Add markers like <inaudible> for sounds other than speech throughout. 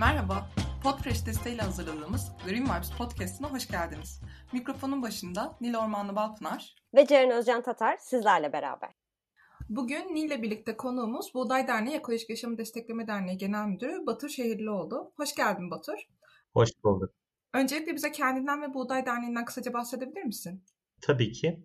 Merhaba, Podfresh desteğiyle hazırladığımız Green Vibes Podcast'ına hoş geldiniz. Mikrofonun başında Nil Ormanlı Balpınar ve Ceren Özcan Tatar sizlerle beraber. Bugün Nil ile birlikte konuğumuz Buğday Derneği Ekolojik Yaşamı Destekleme Derneği Genel Müdürü Batur Şehirlioğlu. Hoş geldin Batur. Hoş bulduk. Öncelikle bize kendinden ve Buğday Derneği'nden kısaca bahsedebilir misin? Tabii ki.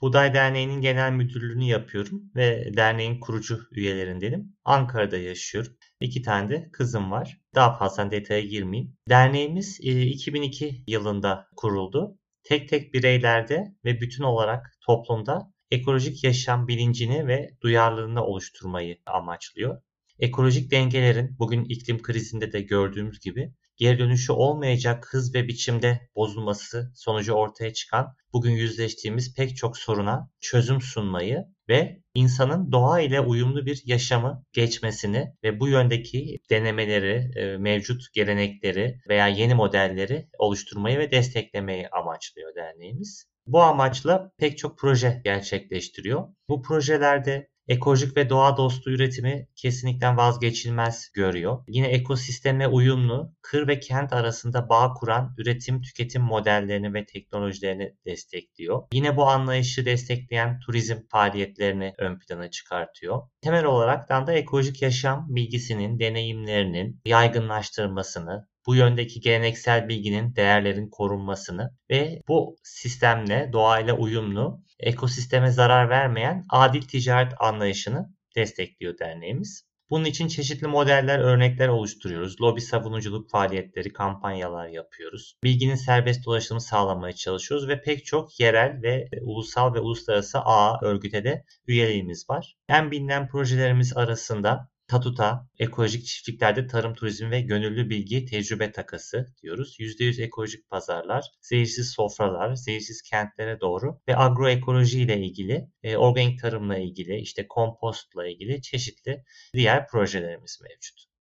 Buğday Derneği'nin genel müdürlüğünü yapıyorum ve derneğin kurucu üyelerindenim. Ankara'da yaşıyorum. İki tane de kızım var. Daha fazla detaya girmeyeyim. Derneğimiz 2002 e, yılında kuruldu. Tek tek bireylerde ve bütün olarak toplumda ekolojik yaşam bilincini ve duyarlılığını oluşturmayı amaçlıyor. Ekolojik dengelerin bugün iklim krizinde de gördüğümüz gibi geri dönüşü olmayacak hız ve biçimde bozulması sonucu ortaya çıkan bugün yüzleştiğimiz pek çok soruna çözüm sunmayı ve insanın doğa ile uyumlu bir yaşamı geçmesini ve bu yöndeki denemeleri, e, mevcut gelenekleri veya yeni modelleri oluşturmayı ve desteklemeyi amaçlıyor derneğimiz. Bu amaçla pek çok proje gerçekleştiriyor. Bu projelerde ekolojik ve doğa dostu üretimi kesinlikle vazgeçilmez görüyor. Yine ekosisteme uyumlu, kır ve kent arasında bağ kuran üretim tüketim modellerini ve teknolojilerini destekliyor. Yine bu anlayışı destekleyen turizm faaliyetlerini ön plana çıkartıyor. Temel olarak da ekolojik yaşam bilgisinin, deneyimlerinin yaygınlaştırmasını, bu yöndeki geleneksel bilginin, değerlerin korunmasını ve bu sistemle, doğayla uyumlu, ekosisteme zarar vermeyen adil ticaret anlayışını destekliyor derneğimiz. Bunun için çeşitli modeller, örnekler oluşturuyoruz. Lobi savunuculuk faaliyetleri, kampanyalar yapıyoruz. Bilginin serbest dolaşımı sağlamaya çalışıyoruz ve pek çok yerel ve ulusal ve uluslararası ağ örgüte de üyeliğimiz var. En bilinen projelerimiz arasında Tatuta, ekolojik çiftliklerde tarım turizmi ve gönüllü bilgi tecrübe takası diyoruz. %100 ekolojik pazarlar, zehirsiz sofralar, zehirsiz kentlere doğru ve agroekoloji ile ilgili, e, organik tarımla ilgili, işte kompostla ilgili çeşitli diğer projelerimiz mevcut.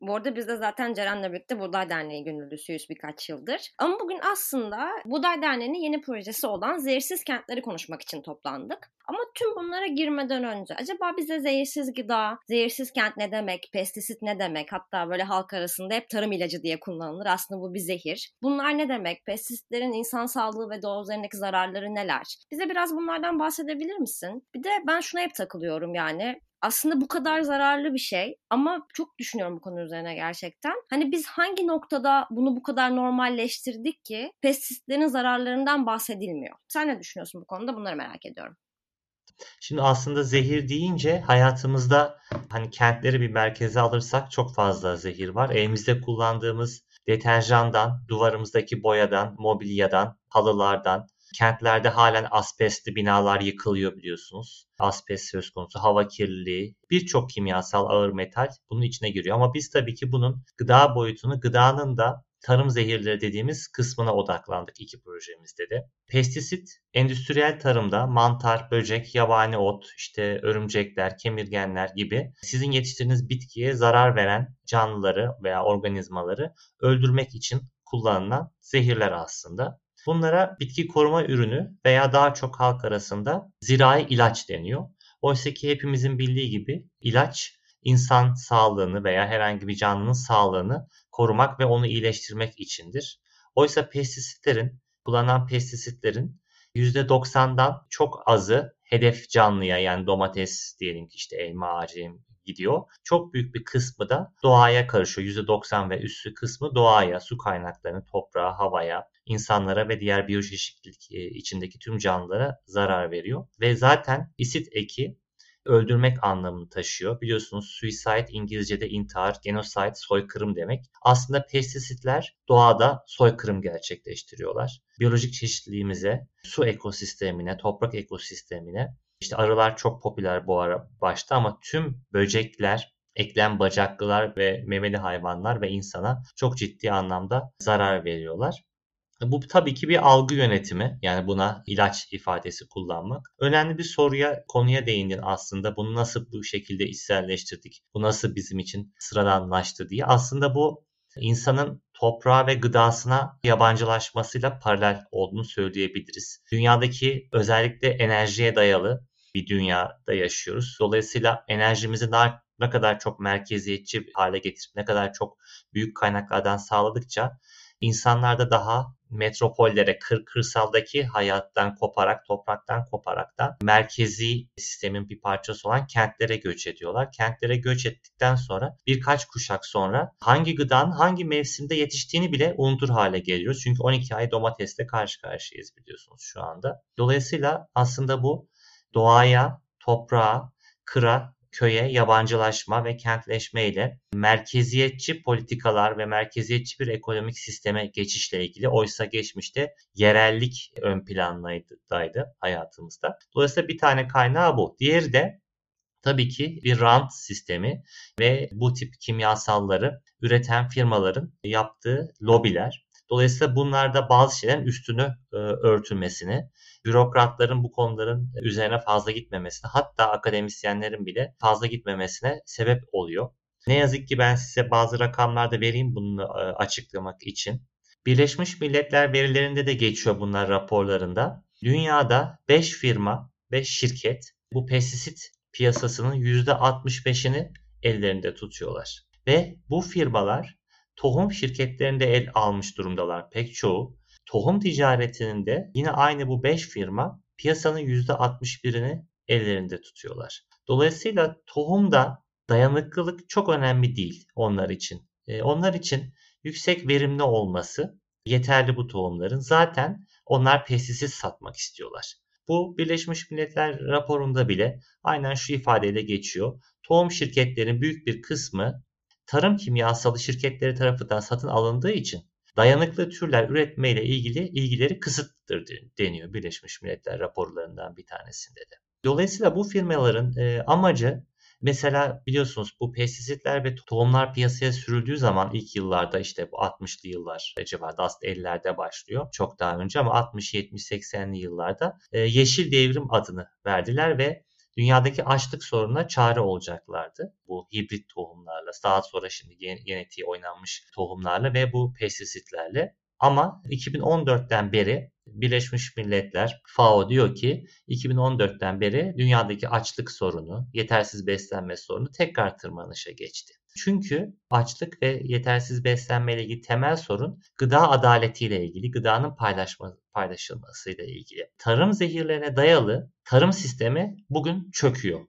Bu arada biz de zaten Ceren'le birlikte Buğday Derneği gönüllüsüyüz birkaç yıldır. Ama bugün aslında Buğday Derneği'nin yeni projesi olan zehirsiz kentleri konuşmak için toplandık. Ama tüm bunlara girmeden önce acaba bize zehirsiz gıda, zehirsiz kent ne demek, pestisit ne demek? Hatta böyle halk arasında hep tarım ilacı diye kullanılır. Aslında bu bir zehir. Bunlar ne demek? Pestisitlerin insan sağlığı ve doğa üzerindeki zararları neler? Bize biraz bunlardan bahsedebilir misin? Bir de ben şuna hep takılıyorum yani aslında bu kadar zararlı bir şey ama çok düşünüyorum bu konu üzerine gerçekten. Hani biz hangi noktada bunu bu kadar normalleştirdik ki pestisitlerin zararlarından bahsedilmiyor? Sen ne düşünüyorsun bu konuda? Bunları merak ediyorum. Şimdi aslında zehir deyince hayatımızda hani kentleri bir merkeze alırsak çok fazla zehir var. Evimizde kullandığımız deterjandan, duvarımızdaki boyadan, mobilyadan, halılardan, Kentlerde halen asbestli binalar yıkılıyor biliyorsunuz. Asbest söz konusu, hava kirliliği, birçok kimyasal ağır metal bunun içine giriyor. Ama biz tabii ki bunun gıda boyutunu, gıdanın da tarım zehirleri dediğimiz kısmına odaklandık iki projemizde de. Pestisit, endüstriyel tarımda mantar, böcek, yabani ot, işte örümcekler, kemirgenler gibi sizin yetiştirdiğiniz bitkiye zarar veren canlıları veya organizmaları öldürmek için kullanılan zehirler aslında. Bunlara bitki koruma ürünü veya daha çok halk arasında zirai ilaç deniyor. Oysa ki hepimizin bildiği gibi ilaç insan sağlığını veya herhangi bir canlının sağlığını korumak ve onu iyileştirmek içindir. Oysa pestisitlerin, kullanılan pestisitlerin %90'dan çok azı hedef canlıya yani domates diyelim ki işte elma ağacı gidiyor. Çok büyük bir kısmı da doğaya karışıyor. %90 ve üstü kısmı doğaya, su kaynaklarını, toprağa, havaya, insanlara ve diğer biyoçeşitlilik e, içindeki tüm canlılara zarar veriyor. Ve zaten isit eki öldürmek anlamını taşıyor. Biliyorsunuz suicide İngilizce'de intihar, genocide soykırım demek. Aslında pestisitler doğada soykırım gerçekleştiriyorlar. Biyolojik çeşitliliğimize, su ekosistemine, toprak ekosistemine işte arılar çok popüler bu ara başta ama tüm böcekler, eklem bacaklılar ve memeli hayvanlar ve insana çok ciddi anlamda zarar veriyorlar. Bu tabii ki bir algı yönetimi. Yani buna ilaç ifadesi kullanmak. Önemli bir soruya, konuya değindin aslında. Bunu nasıl bu şekilde içselleştirdik? Bu nasıl bizim için sıradanlaştı diye. Aslında bu insanın toprağa ve gıdasına yabancılaşmasıyla paralel olduğunu söyleyebiliriz. Dünyadaki özellikle enerjiye dayalı bir dünyada yaşıyoruz. Dolayısıyla enerjimizi daha ne kadar çok merkeziyetçi hale getirip ne kadar çok büyük kaynaklardan sağladıkça insanlar da daha metropollere, kır, kırsaldaki hayattan koparak, topraktan koparak da merkezi sistemin bir parçası olan kentlere göç ediyorlar. Kentlere göç ettikten sonra birkaç kuşak sonra hangi gıdanın hangi mevsimde yetiştiğini bile unutur hale geliyoruz. Çünkü 12 ay domatesle karşı karşıyayız biliyorsunuz şu anda. Dolayısıyla aslında bu doğaya, toprağa, kıra köye yabancılaşma ve kentleşme ile merkeziyetçi politikalar ve merkeziyetçi bir ekonomik sisteme geçişle ilgili oysa geçmişte yerellik ön plandaydı hayatımızda. Dolayısıyla bir tane kaynağı bu. Diğeri de tabii ki bir rant sistemi ve bu tip kimyasalları üreten firmaların yaptığı lobiler. Dolayısıyla bunlarda bazı şeylerin üstünü e, örtülmesini, bürokratların bu konuların üzerine fazla gitmemesine hatta akademisyenlerin bile fazla gitmemesine sebep oluyor. Ne yazık ki ben size bazı rakamlar da vereyim bunu e, açıklamak için. Birleşmiş Milletler verilerinde de geçiyor bunlar raporlarında. Dünyada 5 firma, 5 şirket bu pestisit piyasasının %65'ini ellerinde tutuyorlar. Ve bu firmalar tohum şirketlerinde el almış durumdalar pek çoğu. Tohum ticaretinin de yine aynı bu 5 firma piyasanın %61'ini ellerinde tutuyorlar. Dolayısıyla tohumda dayanıklılık çok önemli değil onlar için. E, onlar için yüksek verimli olması yeterli bu tohumların. Zaten onlar pestisit satmak istiyorlar. Bu Birleşmiş Milletler raporunda bile aynen şu ifadeyle geçiyor. Tohum şirketlerin büyük bir kısmı tarım kimyasalı şirketleri tarafından satın alındığı için dayanıklı türler üretmeyle ilgili ilgileri kısıttır deniyor Birleşmiş Milletler raporlarından bir tanesinde de. Dolayısıyla bu firmaların e, amacı mesela biliyorsunuz bu pestisitler ve tohumlar piyasaya sürüldüğü zaman ilk yıllarda işte bu 60'lı yıllar civarında aslında 50'lerde başlıyor çok daha önce ama 60 70 80'li yıllarda e, yeşil devrim adını verdiler ve dünyadaki açlık sorununa çare olacaklardı. Bu hibrit tohumlarla, daha sonra şimdi genetiği oynanmış tohumlarla ve bu pestisitlerle. Ama 2014'ten beri Birleşmiş Milletler FAO diyor ki 2014'ten beri dünyadaki açlık sorunu, yetersiz beslenme sorunu tekrar tırmanışa geçti. Çünkü açlık ve yetersiz beslenme ile ilgili temel sorun gıda adaletiyle ilgili, gıdanın paylaşma, paylaşılmasıyla ilgili. Tarım zehirlerine dayalı tarım sistemi bugün çöküyor.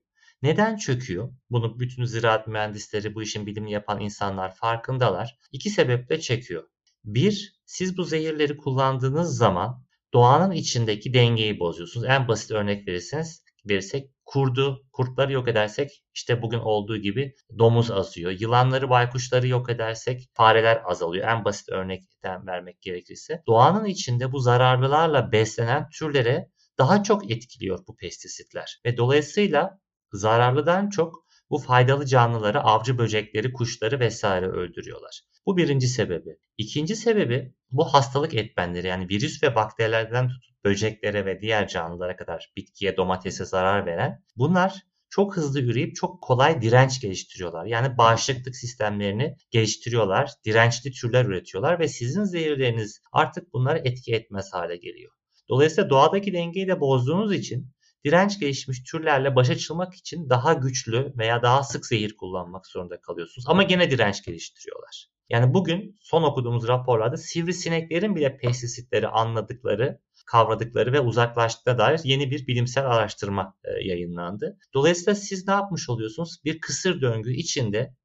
Neden çöküyor? Bunu bütün ziraat mühendisleri, bu işin bilimini yapan insanlar farkındalar. İki sebeple çekiyor. Bir, siz bu zehirleri kullandığınız zaman doğanın içindeki dengeyi bozuyorsunuz. En basit örnek verirseniz verirsek kurdu, kurtları yok edersek işte bugün olduğu gibi domuz azıyor. Yılanları, baykuşları yok edersek fareler azalıyor. En basit örnekten vermek gerekirse. Doğanın içinde bu zararlılarla beslenen türlere daha çok etkiliyor bu pestisitler. Ve dolayısıyla zararlıdan çok bu faydalı canlıları, avcı böcekleri, kuşları vesaire öldürüyorlar. Bu birinci sebebi. İkinci sebebi bu hastalık etmenleri yani virüs ve bakterilerden tutup böceklere ve diğer canlılara kadar bitkiye, domatese zarar veren bunlar çok hızlı üreyip çok kolay direnç geliştiriyorlar. Yani bağışıklık sistemlerini geliştiriyorlar, dirençli türler üretiyorlar ve sizin zehirleriniz artık bunları etki etmez hale geliyor. Dolayısıyla doğadaki dengeyi de bozduğunuz için direnç gelişmiş türlerle başa çıkmak için daha güçlü veya daha sık zehir kullanmak zorunda kalıyorsunuz. Ama gene direnç geliştiriyorlar. Yani bugün son okuduğumuz raporlarda sivrisineklerin bile pestisitleri anladıkları, kavradıkları ve uzaklaştığına dair yeni bir bilimsel araştırma e, yayınlandı. Dolayısıyla siz ne yapmış oluyorsunuz? Bir kısır döngü içinde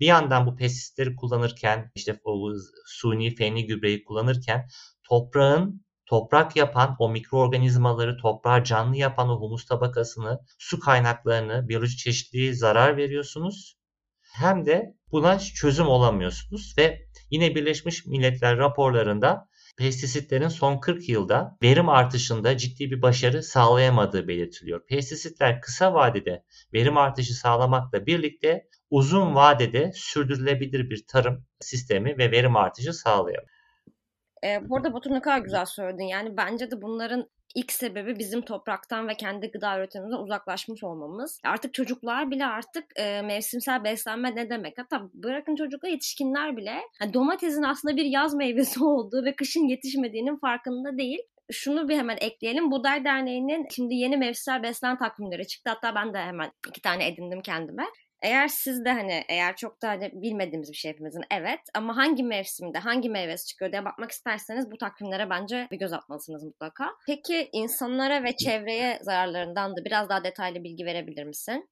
bir yandan bu pestisitleri kullanırken, işte o suni fenli gübreyi kullanırken toprağın toprak yapan o mikroorganizmaları, toprağı canlı yapan o humus tabakasını, su kaynaklarını, biyolojik çeşitliliğe zarar veriyorsunuz. Hem de buna çözüm olamıyorsunuz ve yine Birleşmiş Milletler raporlarında pestisitlerin son 40 yılda verim artışında ciddi bir başarı sağlayamadığı belirtiliyor. Pestisitler kısa vadede verim artışı sağlamakla birlikte uzun vadede sürdürülebilir bir tarım sistemi ve verim artışı sağlayamıyor. E, bu arada Batu ne kadar güzel söyledin. Yani bence de bunların ilk sebebi bizim topraktan ve kendi gıda üretimimizden uzaklaşmış olmamız. Artık çocuklar bile artık e, mevsimsel beslenme ne demek? Hatta bırakın çocuklar yetişkinler bile yani domatesin aslında bir yaz meyvesi <laughs> olduğu ve kışın yetişmediğinin farkında değil şunu bir hemen ekleyelim. Buğday Derneği'nin şimdi yeni mevsimsel beslen takvimleri çıktı. Hatta ben de hemen iki tane edindim kendime. Eğer siz de hani eğer çok da hani bilmediğimiz bir şey hepimizin evet ama hangi mevsimde hangi meyvesi çıkıyor diye bakmak isterseniz bu takvimlere bence bir göz atmalısınız mutlaka. Peki insanlara ve çevreye zararlarından da biraz daha detaylı bilgi verebilir misin?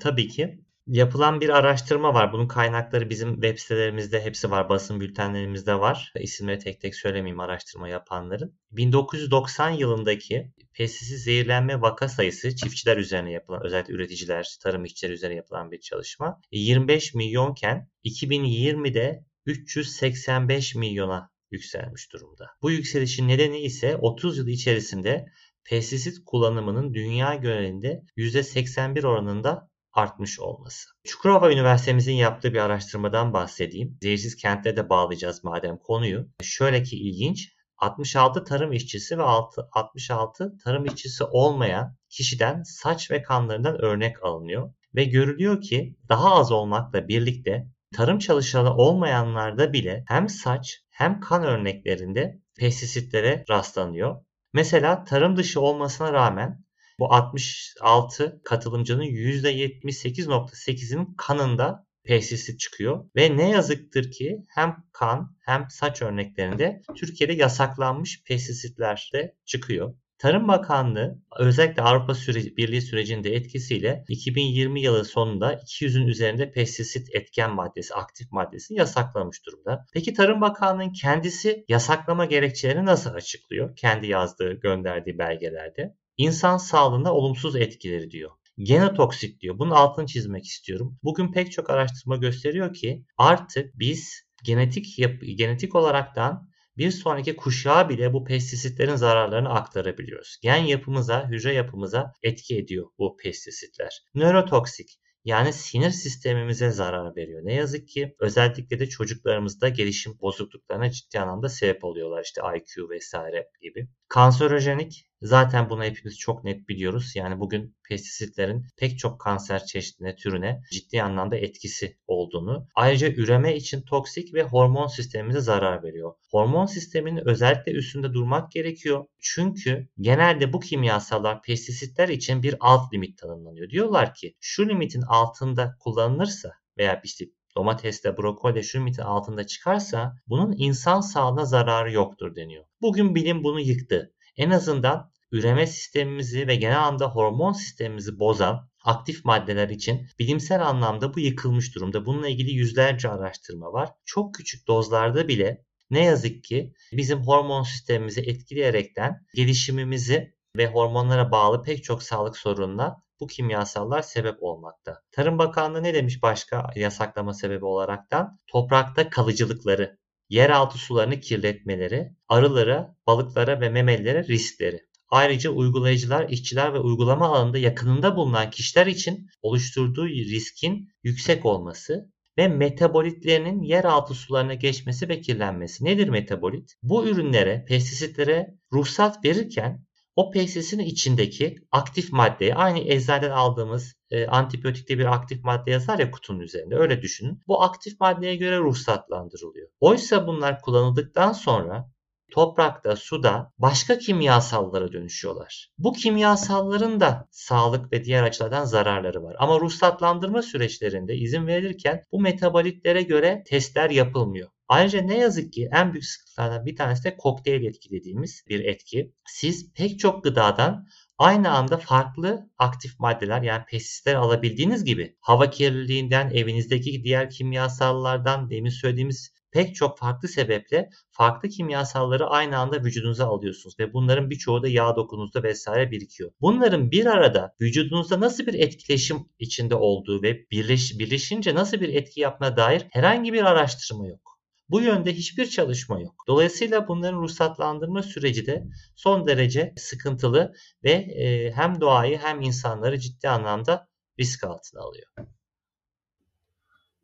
Tabii ki. Yapılan bir araştırma var. Bunun kaynakları bizim web sitelerimizde hepsi var. Basın bültenlerimizde var. İsimleri tek tek söylemeyeyim araştırma yapanların. 1990 yılındaki pestisit zehirlenme vaka sayısı çiftçiler üzerine yapılan, özellikle üreticiler, tarım işçileri üzerine yapılan bir çalışma. 25 milyonken 2020'de 385 milyona yükselmiş durumda. Bu yükselişin nedeni ise 30 yıl içerisinde pestisit kullanımının dünya genelinde %81 oranında artmış olması. Çukurova Üniversitemizin yaptığı bir araştırmadan bahsedeyim. Zehirsiz kentte de bağlayacağız madem konuyu. Şöyle ki ilginç. 66 tarım işçisi ve 66 tarım işçisi olmayan kişiden saç ve kanlarından örnek alınıyor. Ve görülüyor ki daha az olmakla birlikte tarım çalışanı olmayanlarda bile hem saç hem kan örneklerinde pestisitlere rastlanıyor. Mesela tarım dışı olmasına rağmen bu 66 katılımcının %78.8'inin kanında pestisit çıkıyor. Ve ne yazıktır ki hem kan hem saç örneklerinde Türkiye'de yasaklanmış pestisitler de çıkıyor. Tarım Bakanlığı özellikle Avrupa süreci, Birliği sürecinde etkisiyle 2020 yılı sonunda 200'ün üzerinde pestisit etken maddesi, aktif maddesini yasaklamış durumda. Peki Tarım Bakanlığı'nın kendisi yasaklama gerekçelerini nasıl açıklıyor? Kendi yazdığı, gönderdiği belgelerde. İnsan sağlığına olumsuz etkileri diyor. Genotoksik diyor. Bunun altını çizmek istiyorum. Bugün pek çok araştırma gösteriyor ki artık biz genetik yap genetik olaraktan bir sonraki kuşağa bile bu pestisitlerin zararlarını aktarabiliyoruz. Gen yapımıza, hücre yapımıza etki ediyor bu pestisitler. Nörotoksik yani sinir sistemimize zarar veriyor. Ne yazık ki özellikle de çocuklarımızda gelişim bozukluklarına ciddi anlamda sebep oluyorlar. İşte IQ vesaire gibi. Kanserojenik Zaten bunu hepimiz çok net biliyoruz. Yani bugün pestisitlerin pek çok kanser çeşidine, türüne ciddi anlamda etkisi olduğunu. Ayrıca üreme için toksik ve hormon sistemimize zarar veriyor. Hormon sisteminin özellikle üstünde durmak gerekiyor. Çünkü genelde bu kimyasallar pestisitler için bir alt limit tanımlanıyor. Diyorlar ki şu limitin altında kullanılırsa veya işte domatesle, brokoli şu limitin altında çıkarsa bunun insan sağlığına zararı yoktur deniyor. Bugün bilim bunu yıktı. En azından üreme sistemimizi ve genel anlamda hormon sistemimizi bozan aktif maddeler için bilimsel anlamda bu yıkılmış durumda. Bununla ilgili yüzlerce araştırma var. Çok küçük dozlarda bile ne yazık ki bizim hormon sistemimizi etkileyerekten gelişimimizi ve hormonlara bağlı pek çok sağlık sorununa bu kimyasallar sebep olmakta. Tarım Bakanlığı ne demiş başka yasaklama sebebi olaraktan? Toprakta kalıcılıkları, yeraltı sularını kirletmeleri, arılara, balıklara ve memelilere riskleri. Ayrıca uygulayıcılar, işçiler ve uygulama alanında yakınında bulunan kişiler için oluşturduğu riskin yüksek olması ve metabolitlerinin yeraltı sularına geçmesi ve kirlenmesi. Nedir metabolit? Bu ürünlere, pestisitlere ruhsat verirken o pestisitin içindeki aktif maddeyi aynı eczaneden aldığımız e, antibiyotikte bir aktif madde yazar ya kutunun üzerinde öyle düşünün. Bu aktif maddeye göre ruhsatlandırılıyor. Oysa bunlar kullanıldıktan sonra toprakta, suda başka kimyasallara dönüşüyorlar. Bu kimyasalların da sağlık ve diğer açılardan zararları var. Ama ruhsatlandırma süreçlerinde izin verilirken bu metabolitlere göre testler yapılmıyor. Ayrıca ne yazık ki en büyük sıkıntılardan bir tanesi de kokteyl etki dediğimiz bir etki. Siz pek çok gıdadan aynı anda farklı aktif maddeler yani pestisitler alabildiğiniz gibi hava kirliliğinden, evinizdeki diğer kimyasallardan, demin söylediğimiz pek çok farklı sebeple farklı kimyasalları aynı anda vücudunuza alıyorsunuz ve bunların birçoğu da yağ dokunuzda vesaire birikiyor. Bunların bir arada vücudunuzda nasıl bir etkileşim içinde olduğu ve birleş, birleşince nasıl bir etki yapma dair herhangi bir araştırma yok. Bu yönde hiçbir çalışma yok. Dolayısıyla bunların ruhsatlandırma süreci de son derece sıkıntılı ve e, hem doğayı hem insanları ciddi anlamda risk altına alıyor.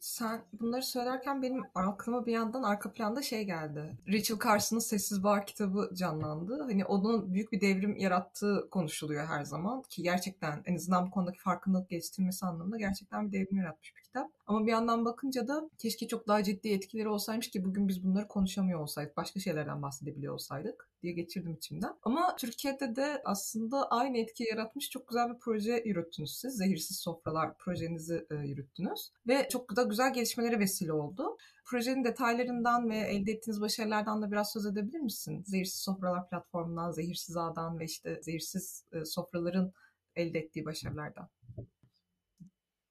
Sen bunları söylerken benim aklıma bir yandan arka planda şey geldi. Rachel Carson'ın Sessiz Bar kitabı canlandı. Hani onun büyük bir devrim yarattığı konuşuluyor her zaman. Ki gerçekten en azından bu konudaki farkındalık geliştirmesi anlamında gerçekten bir devrim yaratmış bir kitap. Ama bir yandan bakınca da keşke çok daha ciddi etkileri olsaymış ki bugün biz bunları konuşamıyor olsaydık. Başka şeylerden bahsedebiliyor olsaydık diye geçirdim içimden. Ama Türkiye'de de aslında aynı etki yaratmış çok güzel bir proje yürüttünüz siz. Zehirsiz Sofralar projenizi e, yürüttünüz. Ve çok da güzel gelişmelere vesile oldu. Projenin detaylarından ve elde ettiğiniz başarılardan da biraz söz edebilir misin? Zehirsiz Sofralar platformundan, Zehirsiz Ağ'dan ve işte Zehirsiz e, Sofraların elde ettiği başarılardan.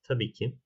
Tabii ki.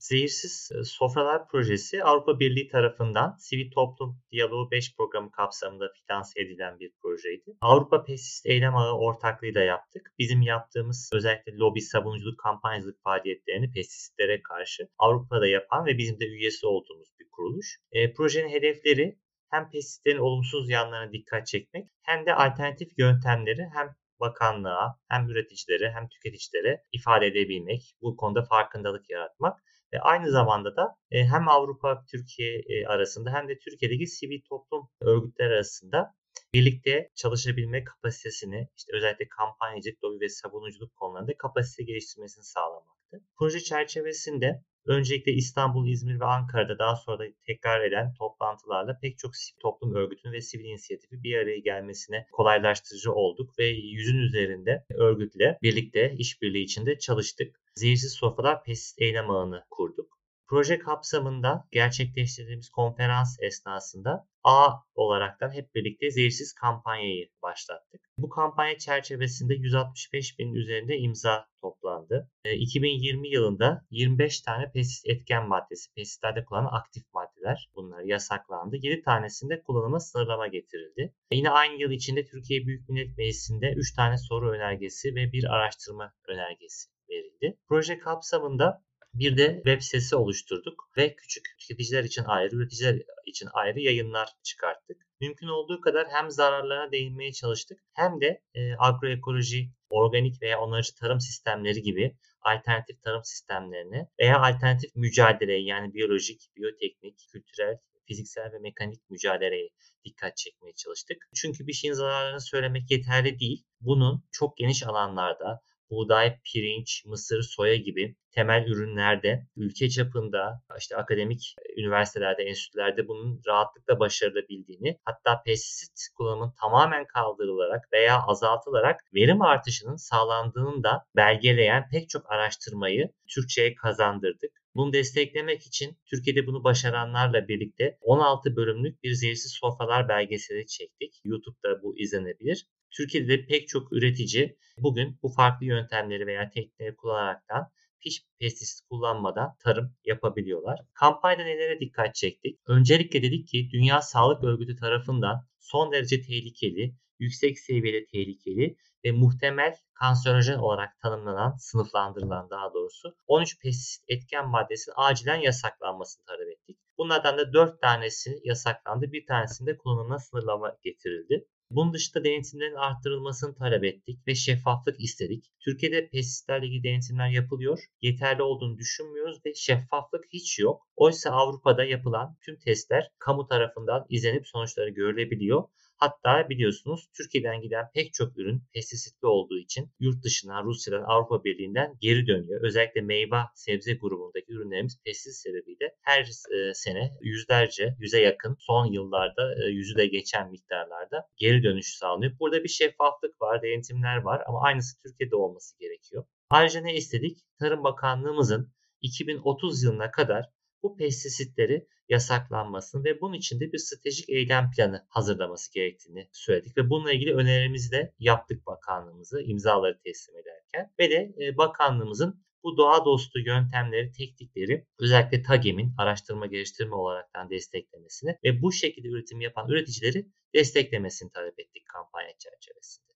Zehirsiz e, Sofralar Projesi Avrupa Birliği tarafından Sivil Toplum Diyaloğu 5 programı kapsamında finanse edilen bir projeydi. Avrupa Pesist Eylem Ağı ortaklığı da yaptık. Bizim yaptığımız özellikle lobi, savunuculuk, kampanyacılık faaliyetlerini pestistlere karşı Avrupa'da yapan ve bizim de üyesi olduğumuz bir kuruluş. E, projenin hedefleri hem pestislerin olumsuz yanlarına dikkat çekmek hem de alternatif yöntemleri hem bakanlığa hem üreticilere hem tüketicilere ifade edebilmek, bu konuda farkındalık yaratmak ve aynı zamanda da e, hem Avrupa Türkiye e, arasında hem de Türkiye'deki sivil toplum örgütleri arasında birlikte çalışabilme kapasitesini işte özellikle kampanyacılık, lobi ve savunuculuk konularında kapasite geliştirmesini sağlamaktı. Proje çerçevesinde Öncelikle İstanbul, İzmir ve Ankara'da daha sonra da tekrar eden toplantılarla pek çok sivil toplum örgütünün ve sivil inisiyatifi bir araya gelmesine kolaylaştırıcı olduk ve yüzün üzerinde örgütle birlikte işbirliği içinde çalıştık. Zehirsiz Sofralar Pestis Eylem Ağı'nı kurduk. Proje kapsamında gerçekleştirdiğimiz konferans esnasında A olaraktan hep birlikte zehirsiz kampanyayı başlattık. Bu kampanya çerçevesinde 165 bin üzerinde imza toplandı. 2020 e, yılında 25 tane pestisit etken maddesi, pestisitlerde kullanılan aktif maddeler bunlar yasaklandı. 7 tanesinde kullanıma sınırlama getirildi. E, yine aynı yıl içinde Türkiye Büyük Millet Meclisi'nde 3 tane soru önergesi ve bir araştırma önergesi verildi. Proje kapsamında bir de web sitesi oluşturduk ve küçük tüketiciler için ayrı, üreticiler için ayrı yayınlar çıkarttık. Mümkün olduğu kadar hem zararlarına değinmeye çalıştık hem de e, agroekoloji, organik veya onarıcı tarım sistemleri gibi alternatif tarım sistemlerini veya alternatif mücadeleye yani biyolojik, biyoteknik, kültürel, fiziksel ve mekanik mücadeleye dikkat çekmeye çalıştık. Çünkü bir şeyin zararlarını söylemek yeterli değil. Bunun çok geniş alanlarda buğday, pirinç, mısır, soya gibi temel ürünlerde ülke çapında işte akademik üniversitelerde, enstitülerde bunun rahatlıkla başarılabildiğini hatta pestisit kullanımının tamamen kaldırılarak veya azaltılarak verim artışının sağlandığını da belgeleyen pek çok araştırmayı Türkçe'ye kazandırdık. Bunu desteklemek için Türkiye'de bunu başaranlarla birlikte 16 bölümlük bir zehirsiz sofralar belgeseli çektik. YouTube'da bu izlenebilir. Türkiye'de de pek çok üretici bugün bu farklı yöntemleri veya teknikleri kullanaraktan hiç pestisit kullanmadan tarım yapabiliyorlar. Kampanyada nelere dikkat çektik? Öncelikle dedik ki Dünya Sağlık Örgütü tarafından son derece tehlikeli, yüksek seviyede tehlikeli ve muhtemel kanserojen olarak tanımlanan, sınıflandırılan daha doğrusu 13 pestisit etken maddesinin acilen yasaklanmasını talep ettik. Bunlardan da 4 tanesi yasaklandı, bir tanesinde kullanımına sınırlama getirildi. Bunun dışında denetimlerin arttırılmasını talep ettik ve şeffaflık istedik. Türkiye'de pestisitlerle ilgili denetimler yapılıyor. Yeterli olduğunu düşünmüyoruz ve şeffaflık hiç yok. Oysa Avrupa'da yapılan tüm testler kamu tarafından izlenip sonuçları görülebiliyor. Hatta biliyorsunuz Türkiye'den giden pek çok ürün pestisitli olduğu için yurt dışından, Rusya'dan, Avrupa Birliği'nden geri dönüyor. Özellikle meyve, sebze grubundaki ürünlerimiz pestisit sebebiyle her e, sene yüzlerce, yüze yakın son yıllarda e, yüzü de geçen miktarlarda geri dönüş sağlanıyor. Burada bir şeffaflık var, denetimler var ama aynısı Türkiye'de olması gerekiyor. Ayrıca ne istedik? Tarım Bakanlığımızın 2030 yılına kadar bu pestisitleri yasaklanmasını ve bunun için de bir stratejik eylem planı hazırlaması gerektiğini söyledik ve bununla ilgili önerilerimizi de yaptık bakanlığımıza imzaları teslim ederken ve de e, bakanlığımızın bu doğa dostu yöntemleri, teknikleri özellikle TAGEM'in araştırma geliştirme olaraktan desteklemesini ve bu şekilde üretim yapan üreticileri desteklemesini talep ettik kampanya çerçevesinde.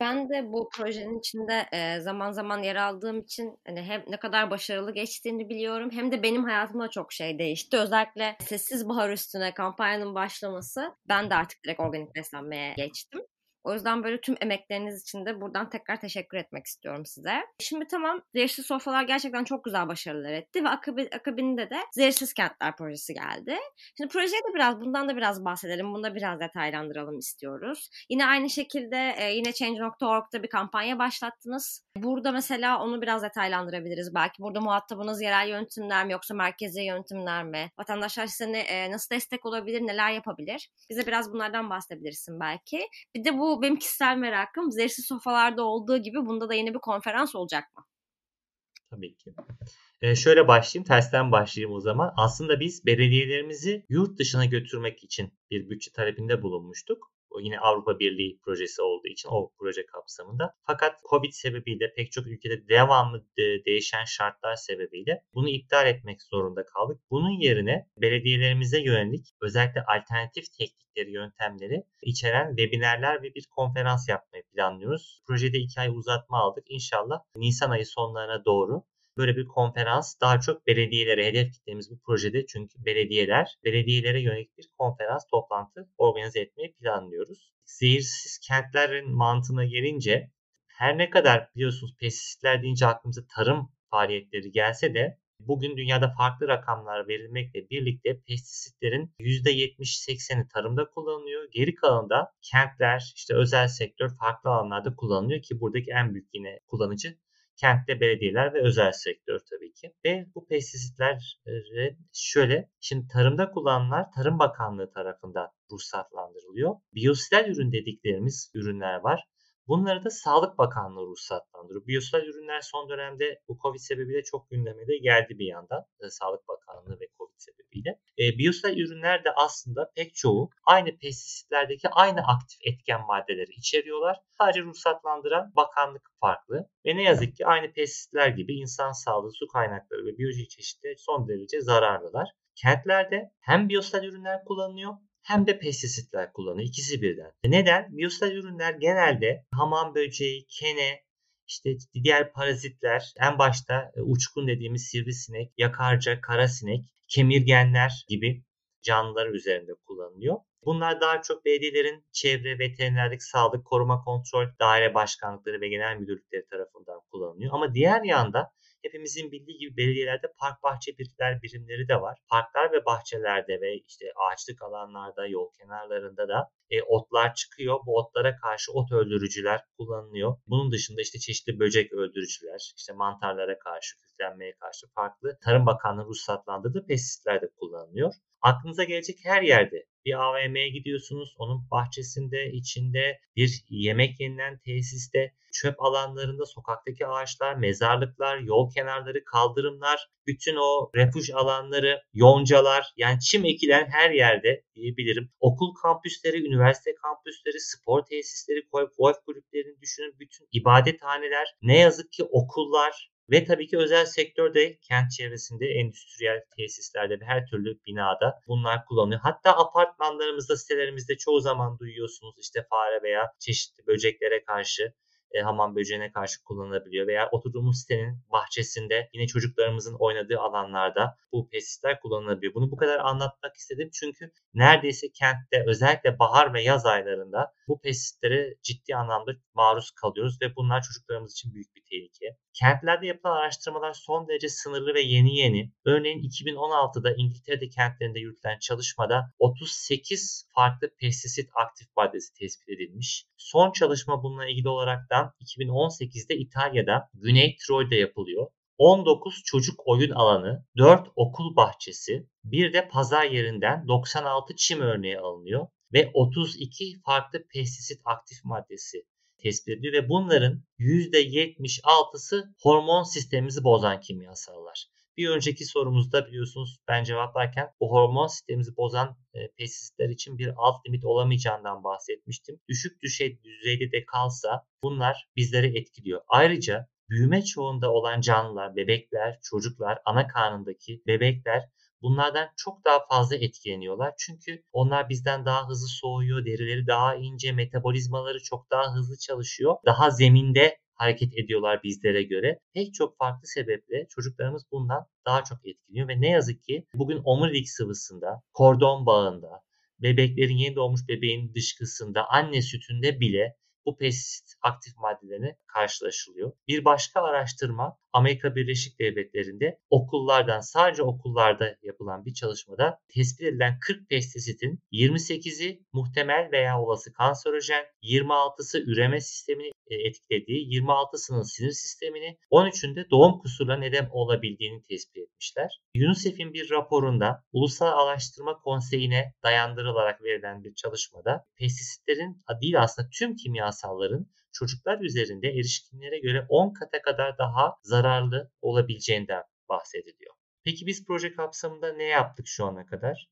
Ben de bu projenin içinde zaman zaman yer aldığım için hani hem ne kadar başarılı geçtiğini biliyorum hem de benim hayatımda çok şey değişti. Özellikle Sessiz Bahar Üstüne kampanyanın başlaması ben de artık direkt organik beslenmeye geçtim. O yüzden böyle tüm emekleriniz için de buradan tekrar teşekkür etmek istiyorum size. Şimdi tamam zehirsiz sofralar gerçekten çok güzel başarılar etti ve akabi, akabinde de zehirsiz kentler projesi geldi. Şimdi projeye de biraz bundan da biraz bahsedelim. Bunu da biraz detaylandıralım istiyoruz. Yine aynı şekilde e, yine Change.org'da bir kampanya başlattınız. Burada mesela onu biraz detaylandırabiliriz. Belki burada muhatabınız yerel yönetimler mi yoksa merkezi yönetimler mi? Vatandaşlar size e, nasıl destek olabilir, neler yapabilir? Bize biraz bunlardan bahsedebilirsin belki. Bir de bu benim kişisel merakım. Zehirsiz sofalarda olduğu gibi bunda da yeni bir konferans olacak mı? Tabii ki. Ee, şöyle başlayayım, tersten başlayayım o zaman. Aslında biz belediyelerimizi yurt dışına götürmek için bir bütçe talebinde bulunmuştuk. Yine Avrupa Birliği projesi olduğu için o proje kapsamında. Fakat Covid sebebiyle pek çok ülkede devamlı de değişen şartlar sebebiyle bunu iptal etmek zorunda kaldık. Bunun yerine belediyelerimize yönelik özellikle alternatif teknikleri, yöntemleri içeren webinerler ve bir konferans yapmayı planlıyoruz. Projede iki ay uzatma aldık. İnşallah Nisan ayı sonlarına doğru böyle bir konferans daha çok belediyelere hedef kitlemiz bu projede çünkü belediyeler belediyelere yönelik bir konferans toplantı organize etmeyi planlıyoruz. Zehirsiz kentlerin mantığına gelince her ne kadar biliyorsunuz pestisitler deyince aklımıza tarım faaliyetleri gelse de bugün dünyada farklı rakamlar verilmekle birlikte pestisitlerin %70-80'i tarımda kullanılıyor. Geri kalanında kentler, işte özel sektör farklı alanlarda kullanılıyor ki buradaki en büyük yine kullanıcı kentte belediyeler ve özel sektör tabii ki. Ve bu pestisitler şöyle, şimdi tarımda kullanılan Tarım Bakanlığı tarafından ruhsatlandırılıyor. Biyosidal ürün dediklerimiz ürünler var. Bunları da Sağlık Bakanlığı ruhsatlandırıyor. Biyosal ürünler son dönemde bu Covid sebebiyle çok gündeme de geldi bir yandan. E, Sağlık Bakanlığı ve Covid sebebiyle. E, biyosal ürünler de aslında pek çoğu aynı pestisitlerdeki aynı aktif etken maddeleri içeriyorlar. Sadece ruhsatlandıran bakanlık farklı. Ve ne yazık ki aynı pestisitler gibi insan sağlığı, su kaynakları ve biyolojik çeşitliliğe son derece zararlılar. Kentlerde hem biyosal ürünler kullanılıyor hem de pestisitler kullanıyor. İkisi birden. Neden? Biyosal ürünler genelde hamam böceği, kene, işte diğer parazitler, en başta e, uçkun dediğimiz sivrisinek, yakarca, karasinek, kemirgenler gibi canlılar üzerinde kullanılıyor. Bunlar daha çok belediyelerin çevre, veterinerlik, sağlık, koruma kontrol daire başkanlıkları ve genel müdürlükleri tarafından kullanılıyor. Ama diğer yanda hepimizin bildiği gibi belediyelerde park bahçe birlikler birimleri de var. Parklar ve bahçelerde ve işte ağaçlık alanlarda, yol kenarlarında da e, otlar çıkıyor. Bu otlara karşı ot öldürücüler kullanılıyor. Bunun dışında işte çeşitli böcek öldürücüler, işte mantarlara karşı, küflenmeye karşı farklı Tarım Bakanlığı ruhsatlandırdığı pestisitler de kullanılıyor. Aklınıza gelecek her yerde bir AVM'ye gidiyorsunuz. Onun bahçesinde, içinde bir yemek yenilen tesiste, çöp alanlarında, sokaktaki ağaçlar, mezarlıklar, yol kenarları, kaldırımlar, bütün o refuj alanları, yoncalar yani çim ekilen her yerde diyebilirim. Okul kampüsleri, üniversite kampüsleri, spor tesisleri, golf kulüplerini düşünün. Bütün ibadethaneler, ne yazık ki okullar, ve tabii ki özel sektörde kent çevresinde endüstriyel tesislerde ve her türlü binada bunlar kullanılıyor. Hatta apartmanlarımızda, sitelerimizde çoğu zaman duyuyorsunuz işte fare veya çeşitli böceklere karşı e, hamam böceğine karşı kullanılabiliyor veya oturduğumuz sitenin bahçesinde yine çocuklarımızın oynadığı alanlarda bu pestisitler kullanılabiliyor. Bunu bu kadar anlatmak istedim çünkü neredeyse kentte özellikle bahar ve yaz aylarında bu pestisitlere ciddi anlamda maruz kalıyoruz ve bunlar çocuklarımız için büyük bir tehlike. Kentlerde yapılan araştırmalar son derece sınırlı ve yeni yeni. Örneğin 2016'da İngiltere'de kentlerinde yürütülen çalışmada 38 farklı pestisit aktif maddesi tespit edilmiş. Son çalışma bununla ilgili olaraktan 2018'de İtalya'da Güney Tirol'de yapılıyor. 19 çocuk oyun alanı, 4 okul bahçesi, bir de pazar yerinden 96 çim örneği alınıyor ve 32 farklı pestisit aktif maddesi tespit ediliyor ve bunların %76'sı hormon sistemimizi bozan kimyasallar. Bir önceki sorumuzda biliyorsunuz ben cevaplarken bu hormon sistemimizi bozan e, pestisitler için bir alt limit olamayacağından bahsetmiştim. Düşük düşey düzeyde de kalsa bunlar bizleri etkiliyor. Ayrıca büyüme çoğunda olan canlılar, bebekler, çocuklar, ana karnındaki bebekler bunlardan çok daha fazla etkileniyorlar. Çünkü onlar bizden daha hızlı soğuyor, derileri daha ince, metabolizmaları çok daha hızlı çalışıyor. Daha zeminde hareket ediyorlar bizlere göre. Pek çok farklı sebeple çocuklarımız bundan daha çok etkileniyor ve ne yazık ki bugün omurilik sıvısında, kordon bağında, bebeklerin yeni doğmuş bebeğin dışkısında anne sütünde bile bu pestisit aktif maddelerine karşılaşılıyor. Bir başka araştırma Amerika Birleşik Devletleri'nde okullardan sadece okullarda yapılan bir çalışmada tespit edilen 40 pestisitin 28'i muhtemel veya olası kanserojen, 26'sı üreme sistemini e, etkilediği, 26'sının sinir sistemini, 13'ünde doğum kusuruna neden olabildiğini tespit etmişler. UNICEF'in bir raporunda Ulusal Araştırma Konseyi'ne dayandırılarak verilen bir çalışmada pestisitlerin değil aslında tüm kimyasalların çocuklar üzerinde erişkinlere göre 10 kata kadar daha zararlı olabileceğinden bahsediliyor. Peki biz proje kapsamında ne yaptık şu ana kadar?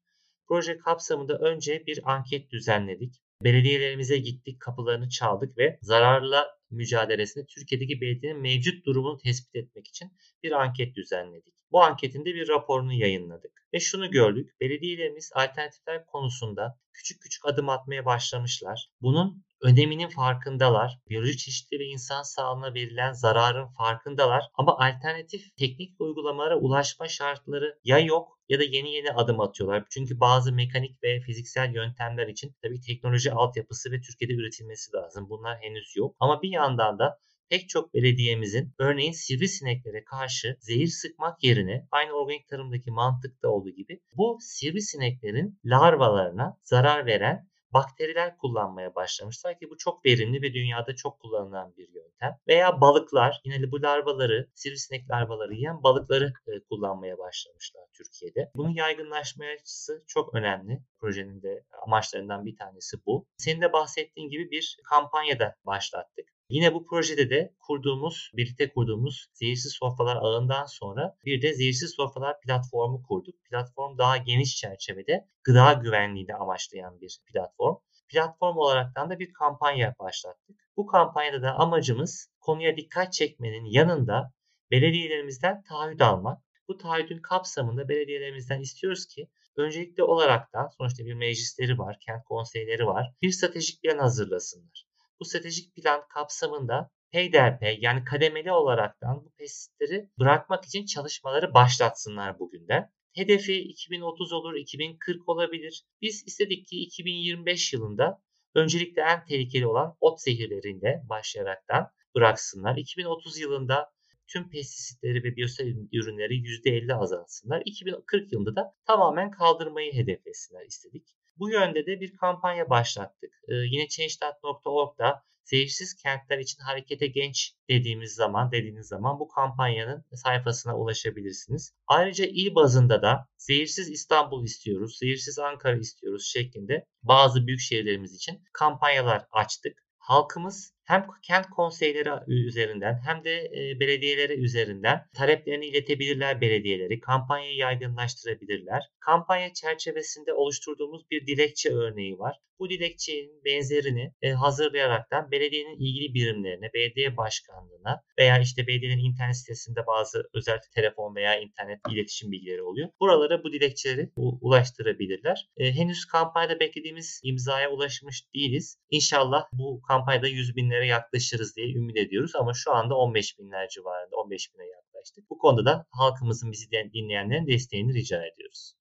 Proje kapsamında önce bir anket düzenledik. Belediyelerimize gittik, kapılarını çaldık ve zararla mücadelesinde Türkiye'deki belediyenin mevcut durumunu tespit etmek için bir anket düzenledik. Bu anketin de bir raporunu yayınladık. Ve şunu gördük, belediyelerimiz alternatifler konusunda küçük küçük adım atmaya başlamışlar. Bunun öneminin farkındalar. Biyoloji çeşitliliği ve insan sağlığına verilen zararın farkındalar. Ama alternatif teknik uygulamalara ulaşma şartları ya yok ya da yeni yeni adım atıyorlar. Çünkü bazı mekanik ve fiziksel yöntemler için tabii teknoloji altyapısı ve Türkiye'de üretilmesi lazım. Bunlar henüz yok. Ama bir yandan da pek çok belediyemizin örneğin sivrisineklere karşı zehir sıkmak yerine aynı organik tarımdaki mantıkta olduğu gibi bu sivrisineklerin larvalarına zarar veren bakteriler kullanmaya başlamışlar ki bu çok verimli ve dünyada çok kullanılan bir yöntem. Veya balıklar yine bu larvaları, sivrisinek larvaları yiyen balıkları e, kullanmaya başlamışlar Türkiye'de. Bunun yaygınlaşması çok önemli. Projenin de amaçlarından bir tanesi bu. Senin de bahsettiğin gibi bir kampanyada başlattık. Yine bu projede de kurduğumuz, birlikte kurduğumuz zehirsiz sofralar ağından sonra bir de zehirsiz sofralar platformu kurduk. Platform daha geniş çerçevede gıda güvenliğini amaçlayan bir platform. Platform olaraktan da bir kampanya başlattık. Bu kampanyada da amacımız konuya dikkat çekmenin yanında belediyelerimizden taahhüt almak. Bu taahhütün kapsamında belediyelerimizden istiyoruz ki öncelikli olaraktan sonuçta bir meclisleri var, kent konseyleri var. Bir stratejik plan hazırlasınlar bu stratejik plan kapsamında peyderpey yani kademeli olaraktan bu pestisitleri bırakmak için çalışmaları başlatsınlar bugünden. Hedefi 2030 olur, 2040 olabilir. Biz istedik ki 2025 yılında öncelikle en tehlikeli olan ot zehirleriyle başlayaraktan bıraksınlar. 2030 yılında tüm pestisitleri ve biyosel ürünleri %50 azaltsınlar. 2040 yılında da tamamen kaldırmayı hedeflesinler istedik. Bu yönde de bir kampanya başlattık. Ee, yine Change.org'da zehirsiz kentler için harekete genç dediğimiz zaman dediğiniz zaman bu kampanyanın sayfasına ulaşabilirsiniz. Ayrıca il bazında da zehirsiz İstanbul istiyoruz, zehirsiz Ankara istiyoruz şeklinde bazı büyük şehirlerimiz için kampanyalar açtık. Halkımız hem kent konseyleri üzerinden hem de e, belediyeleri üzerinden taleplerini iletebilirler belediyeleri, kampanyayı yaygınlaştırabilirler. Kampanya çerçevesinde oluşturduğumuz bir dilekçe örneği var. Bu dilekçenin benzerini e, hazırlayaraktan belediyenin ilgili birimlerine, belediye başkanlığına veya işte belediyenin internet sitesinde bazı özel telefon veya internet iletişim bilgileri oluyor. Buralara bu dilekçeleri ulaştırabilirler. E, henüz kampanyada beklediğimiz imzaya ulaşmış değiliz. İnşallah bu kampanyada 100 binlere yaklaşırız diye ümit ediyoruz ama şu anda 15 binler civarında 15 bine yaklaştık. Bu konuda da halkımızın bizi dinleyenlerin desteğini rica ediyoruz.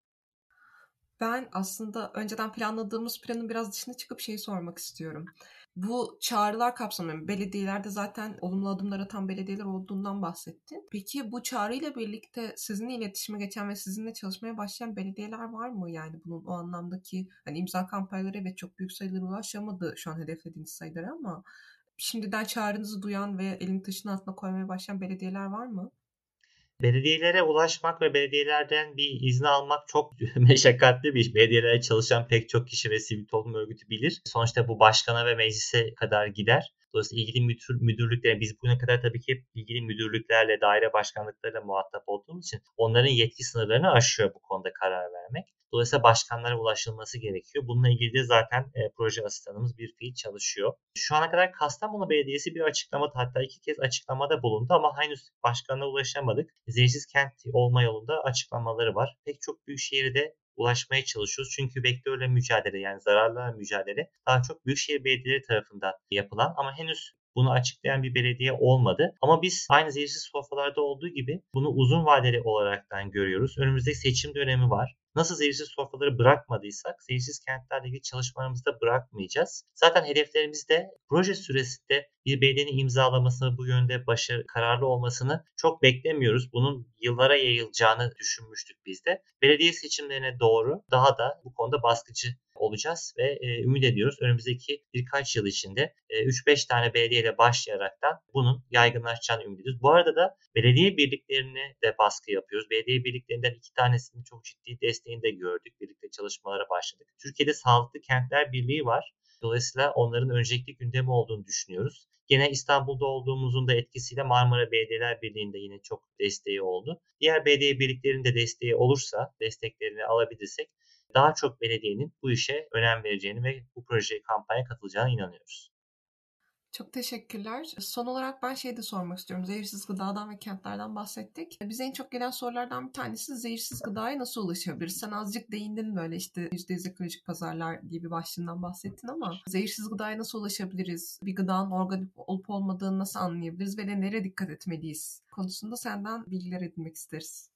Ben aslında önceden planladığımız planın biraz dışına çıkıp şeyi sormak istiyorum. Bu çağrılar kapsamında belediyelerde zaten olumlu adımlar atan belediyeler olduğundan bahsettin. Peki bu çağrıyla birlikte sizinle iletişime geçen ve sizinle çalışmaya başlayan belediyeler var mı? Yani bunun o anlamdaki hani imza kampanyaları evet çok büyük sayılara ulaşamadı şu an hedeflediğiniz sayılara ama şimdiden çağrınızı duyan ve elini taşın altına koymaya başlayan belediyeler var mı? Belediyelere ulaşmak ve belediyelerden bir izni almak çok <laughs> meşakkatli bir iş. Belediyelere çalışan pek çok kişi ve sivil toplum örgütü bilir. Sonuçta bu başkana ve meclise kadar gider. Dolayısıyla ilgili müdür, müdürlüklere biz bugüne kadar tabii ki ilgili müdürlüklerle, daire başkanlıklarıyla muhatap olduğumuz için onların yetki sınırlarını aşıyor bu konuda karar vermek. Dolayısıyla başkanlara ulaşılması gerekiyor. Bununla ilgili de zaten e, proje asistanımız bir fiil çalışıyor. Şu ana kadar Kastamonu Belediyesi bir açıklamada hatta iki kez açıklamada bulundu ama henüz başkanına ulaşamadık. Zehirsiz kent olma yolunda açıklamaları var. Pek çok büyük şehirde ulaşmaya çalışıyoruz. Çünkü vektörle mücadele yani zararlarla mücadele daha çok büyükşehir belediyeleri tarafından yapılan ama henüz bunu açıklayan bir belediye olmadı. Ama biz aynı zehirsiz sofralarda olduğu gibi bunu uzun vadeli olaraktan görüyoruz. Önümüzde seçim dönemi var. Nasıl zehirsiz sofraları bırakmadıysak zehirsiz kentlerle ilgili çalışmalarımızı da bırakmayacağız. Zaten hedeflerimiz de proje süresinde bir belediyenin imzalamasını bu yönde başarı kararlı olmasını çok beklemiyoruz. Bunun yıllara yayılacağını düşünmüştük biz de. Belediye seçimlerine doğru daha da bu konuda baskıcı olacağız ve e, ümit ediyoruz önümüzdeki birkaç yıl içinde e, 3-5 tane belediyeyle başlayaraktan bunun yaygınlaşacağını ümit ediyoruz. Bu arada da belediye birliklerine de baskı yapıyoruz. Belediye birliklerinden iki tanesinin çok ciddi desteğini de gördük. Birlikte çalışmalara başladık. Türkiye'de Sağlıklı Kentler Birliği var. Dolayısıyla onların öncelikli gündemi olduğunu düşünüyoruz. Gene İstanbul'da olduğumuzun da etkisiyle Marmara Belediyeler Birliği'nde yine çok desteği oldu. Diğer belediye birliklerinin de desteği olursa, desteklerini alabilirsek daha çok belediyenin bu işe önem vereceğini ve bu projeye kampanya katılacağına inanıyoruz. Çok teşekkürler. Son olarak ben şey de sormak istiyorum. Zehirsiz gıdadan ve kentlerden bahsettik. Bize en çok gelen sorulardan bir tanesi zehirsiz gıdaya nasıl ulaşabiliriz? Sen azıcık değindin böyle işte %100 ekolojik pazarlar diye bir başlığından bahsettin ama zehirsiz gıdaya nasıl ulaşabiliriz? Bir gıdanın organik olup olmadığını nasıl anlayabiliriz ve nereye dikkat etmeliyiz? Konusunda senden bilgiler edinmek isteriz.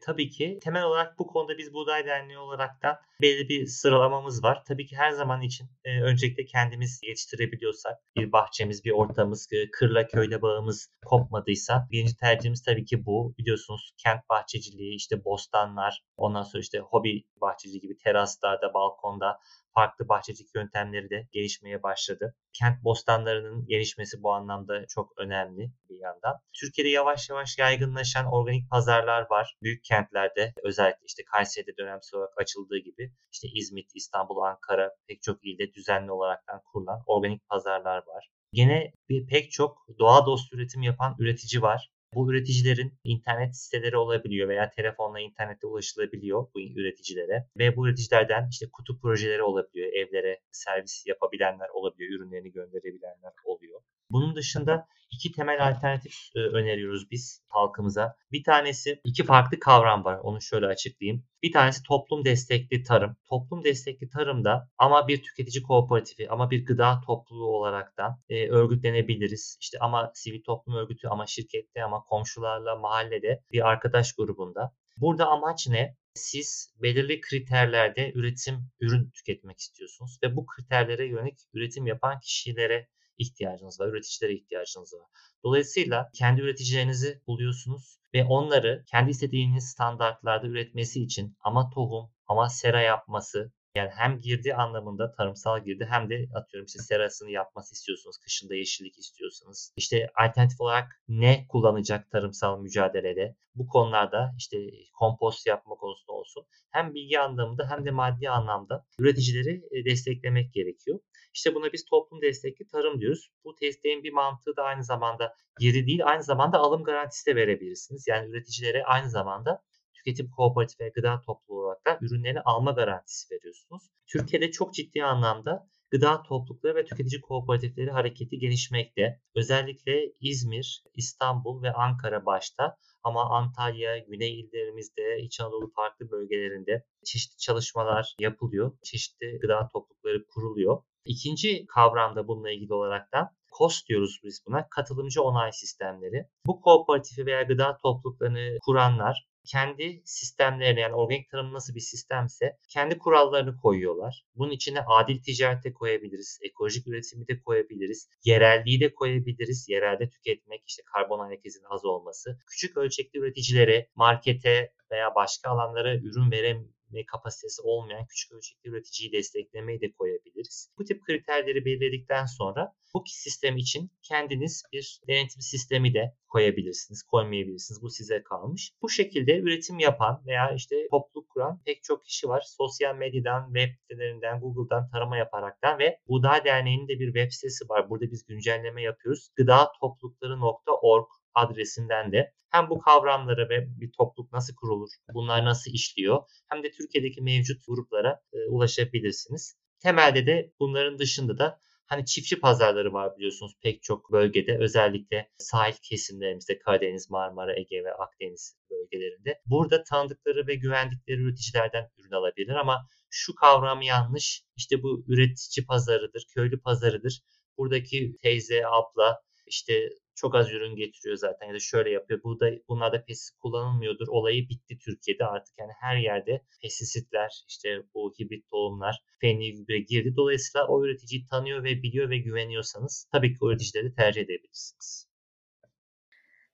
Tabii ki temel olarak bu konuda biz Buğday Derneği olarak da belli bir sıralamamız var. Tabii ki her zaman için e, öncelikle kendimiz yetiştirebiliyorsak, bir bahçemiz, bir ortamız, e, kırla köyle bağımız kopmadıysa birinci tercihimiz tabii ki bu. Biliyorsunuz kent bahçeciliği, işte bostanlar, ondan sonra işte hobi bahçeciliği gibi teraslarda, balkonda farklı bahçecilik yöntemleri de gelişmeye başladı. Kent bostanlarının gelişmesi bu anlamda çok önemli bir yandan. Türkiye'de yavaş yavaş yaygınlaşan organik pazarlar var. Büyük kentlerde özellikle işte Kayseri'de dönemsel olarak açıldığı gibi işte İzmit, İstanbul, Ankara pek çok ilde düzenli olaraktan kurulan organik pazarlar var. Gene bir pek çok doğa dostu üretim yapan üretici var. Bu üreticilerin internet siteleri olabiliyor veya telefonla internette ulaşılabiliyor bu üreticilere ve bu üreticilerden işte kutu projeleri olabiliyor. Evlere servis yapabilenler olabiliyor, ürünlerini gönderebilenler oluyor. Bunun dışında iki temel alternatif e, öneriyoruz biz halkımıza. Bir tanesi iki farklı kavram var. Onu şöyle açıklayayım. Bir tanesi toplum destekli tarım. Toplum destekli tarımda ama bir tüketici kooperatifi ama bir gıda topluluğu olarak da e, örgütlenebiliriz. İşte ama sivil toplum örgütü ama şirkette ama komşularla mahallede bir arkadaş grubunda. Burada amaç ne? Siz belirli kriterlerde üretim, ürün tüketmek istiyorsunuz ve bu kriterlere yönelik üretim yapan kişilere ihtiyacınız var, üreticilere ihtiyacınız var. Dolayısıyla kendi üreticilerinizi buluyorsunuz ve onları kendi istediğiniz standartlarda üretmesi için ama tohum, ama sera yapması, yani hem girdi anlamında tarımsal girdi hem de atıyorum işte serasını yapması istiyorsunuz. Kışında yeşillik istiyorsanız. İşte alternatif olarak ne kullanacak tarımsal mücadelede? Bu konularda işte kompost yapma konusunda olsun. Hem bilgi anlamında hem de maddi anlamda üreticileri e, desteklemek gerekiyor. İşte buna biz toplum destekli tarım diyoruz. Bu desteğin bir mantığı da aynı zamanda geri değil, aynı zamanda alım garantisi de verebilirsiniz. Yani üreticilere aynı zamanda tüketim kooperatif ve gıda topluluğu olarak da ürünlerini alma garantisi veriyorsunuz. Türkiye'de çok ciddi anlamda gıda toplulukları ve tüketici kooperatifleri hareketi gelişmekte. Özellikle İzmir, İstanbul ve Ankara başta ama Antalya, Güney illerimizde, İç Anadolu farklı bölgelerinde çeşitli çalışmalar yapılıyor. Çeşitli gıda toplulukları kuruluyor. İkinci kavram da bununla ilgili olarak da KOS diyoruz biz buna. Katılımcı onay sistemleri. Bu kooperatifi veya gıda topluluklarını kuranlar kendi sistemlerine yani organik tarım nasıl bir sistemse kendi kurallarını koyuyorlar. Bunun içine adil ticarete koyabiliriz, ekolojik üretimi de koyabiliriz, yerelliği de koyabiliriz. Yerelde tüketmek, işte karbon ayak izinin az olması. Küçük ölçekli üreticilere, markete veya başka alanlara ürün verem kapasitesi olmayan küçük ölçekli üreticiyi desteklemeyi de koyabiliriz. Bu tip kriterleri belirledikten sonra bu sistem için kendiniz bir denetim sistemi de koyabilirsiniz, koymayabilirsiniz. Bu size kalmış. Bu şekilde üretim yapan veya işte topluluk kuran pek çok kişi var. Sosyal medyadan, web sitelerinden, Google'dan tarama yaparaktan ve Buğday Derneği'nin de bir web sitesi var. Burada biz güncelleme yapıyoruz. gıdatoplulukları.org adresinden de hem bu kavramlara ve bir topluluk nasıl kurulur, bunlar nasıl işliyor hem de Türkiye'deki mevcut gruplara e, ulaşabilirsiniz. Temelde de bunların dışında da Hani çiftçi pazarları var biliyorsunuz pek çok bölgede özellikle sahil kesimlerimizde Karadeniz, Marmara, Ege ve Akdeniz bölgelerinde. Burada tanıdıkları ve güvendikleri üreticilerden ürün alabilir ama şu kavram yanlış. İşte bu üretici pazarıdır, köylü pazarıdır. Buradaki teyze, abla işte çok az ürün getiriyor zaten ya da şöyle yapıyor. Bu da bunlarda pestisit kullanılmıyordur. Olayı bitti Türkiye'de artık yani her yerde pestisitler işte bu hibrit tohumlar fenli gübre girdi. Dolayısıyla o üreticiyi tanıyor ve biliyor ve güveniyorsanız tabii ki o üreticileri tercih edebilirsiniz.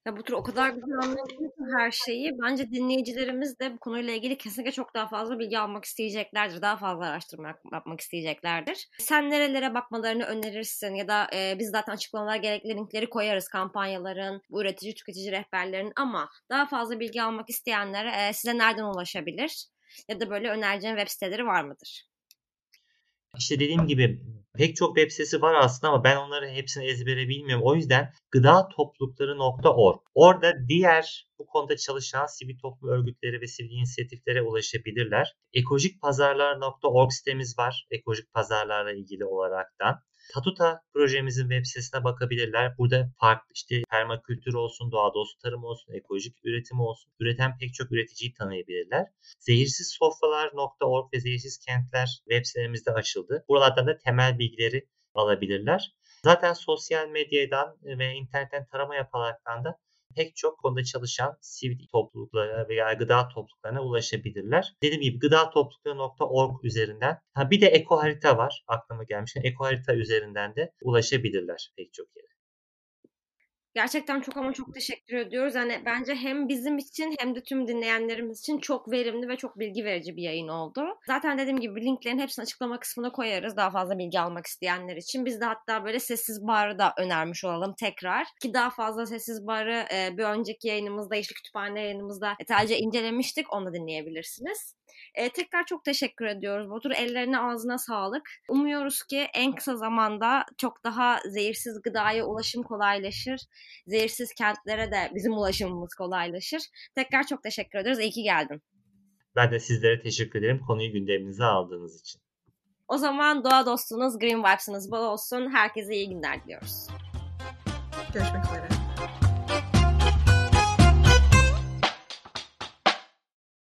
Ya bu tür o kadar güzel anlatıyorsun her şeyi. Bence dinleyicilerimiz de bu konuyla ilgili kesinlikle çok daha fazla bilgi almak isteyeceklerdir. Daha fazla araştırma yapmak isteyeceklerdir. Sen nerelere bakmalarını önerirsin ya da e, biz zaten açıklamalara gerekli linkleri koyarız kampanyaların, bu üretici tüketici rehberlerin ama daha fazla bilgi almak isteyenler e, size nereden ulaşabilir? Ya da böyle önereceğin web siteleri var mıdır? İşte dediğim gibi pek çok web sitesi var aslında ama ben onları hepsini ezbere bilmiyorum. O yüzden gıda toplulukları.org. Orada diğer bu konuda çalışan sivil toplum örgütleri ve sivil inisiyatiflere ulaşabilirler. Ekolojikpazarlar.org sitemiz var. Ekolojik pazarlarla ilgili olaraktan. Tatuta projemizin web sitesine bakabilirler. Burada farklı işte permakültür olsun, doğa dostu tarım olsun, ekolojik üretim olsun. Üreten pek çok üreticiyi tanıyabilirler. Zehirsizsofralar.org ve Zehirsiz Kentler web sitelerimizde açıldı. Buralardan da temel bilgileri alabilirler. Zaten sosyal medyadan ve internetten tarama yaparaktan da pek çok konuda çalışan sivil topluluklara veya gıda topluluklarına ulaşabilirler. Dediğim gibi gıda toplulukları.org üzerinden. Ha bir de eko harita var aklıma gelmişken. Eko harita üzerinden de ulaşabilirler pek çok yere. Gerçekten çok ama çok teşekkür ediyoruz. Yani bence hem bizim için hem de tüm dinleyenlerimiz için çok verimli ve çok bilgi verici bir yayın oldu. Zaten dediğim gibi linklerin hepsini açıklama kısmına koyarız daha fazla bilgi almak isteyenler için. Biz de hatta böyle sessiz barı da önermiş olalım tekrar. Ki daha fazla sessiz barı e, bir önceki yayınımızda, işte kütüphane yayınımızda detaylıca incelemiştik. Onu da dinleyebilirsiniz. E, tekrar çok teşekkür ediyoruz Batur. Ellerine ağzına sağlık. Umuyoruz ki en kısa zamanda çok daha zehirsiz gıdaya ulaşım kolaylaşır. Zehirsiz kentlere de bizim ulaşımımız kolaylaşır. Tekrar çok teşekkür ediyoruz. İyi ki geldin. Ben de sizlere teşekkür ederim konuyu gündeminize aldığınız için. O zaman doğa dostunuz, Green Vibes'ınız bol olsun. Herkese iyi günler diliyoruz. Görüşmek üzere.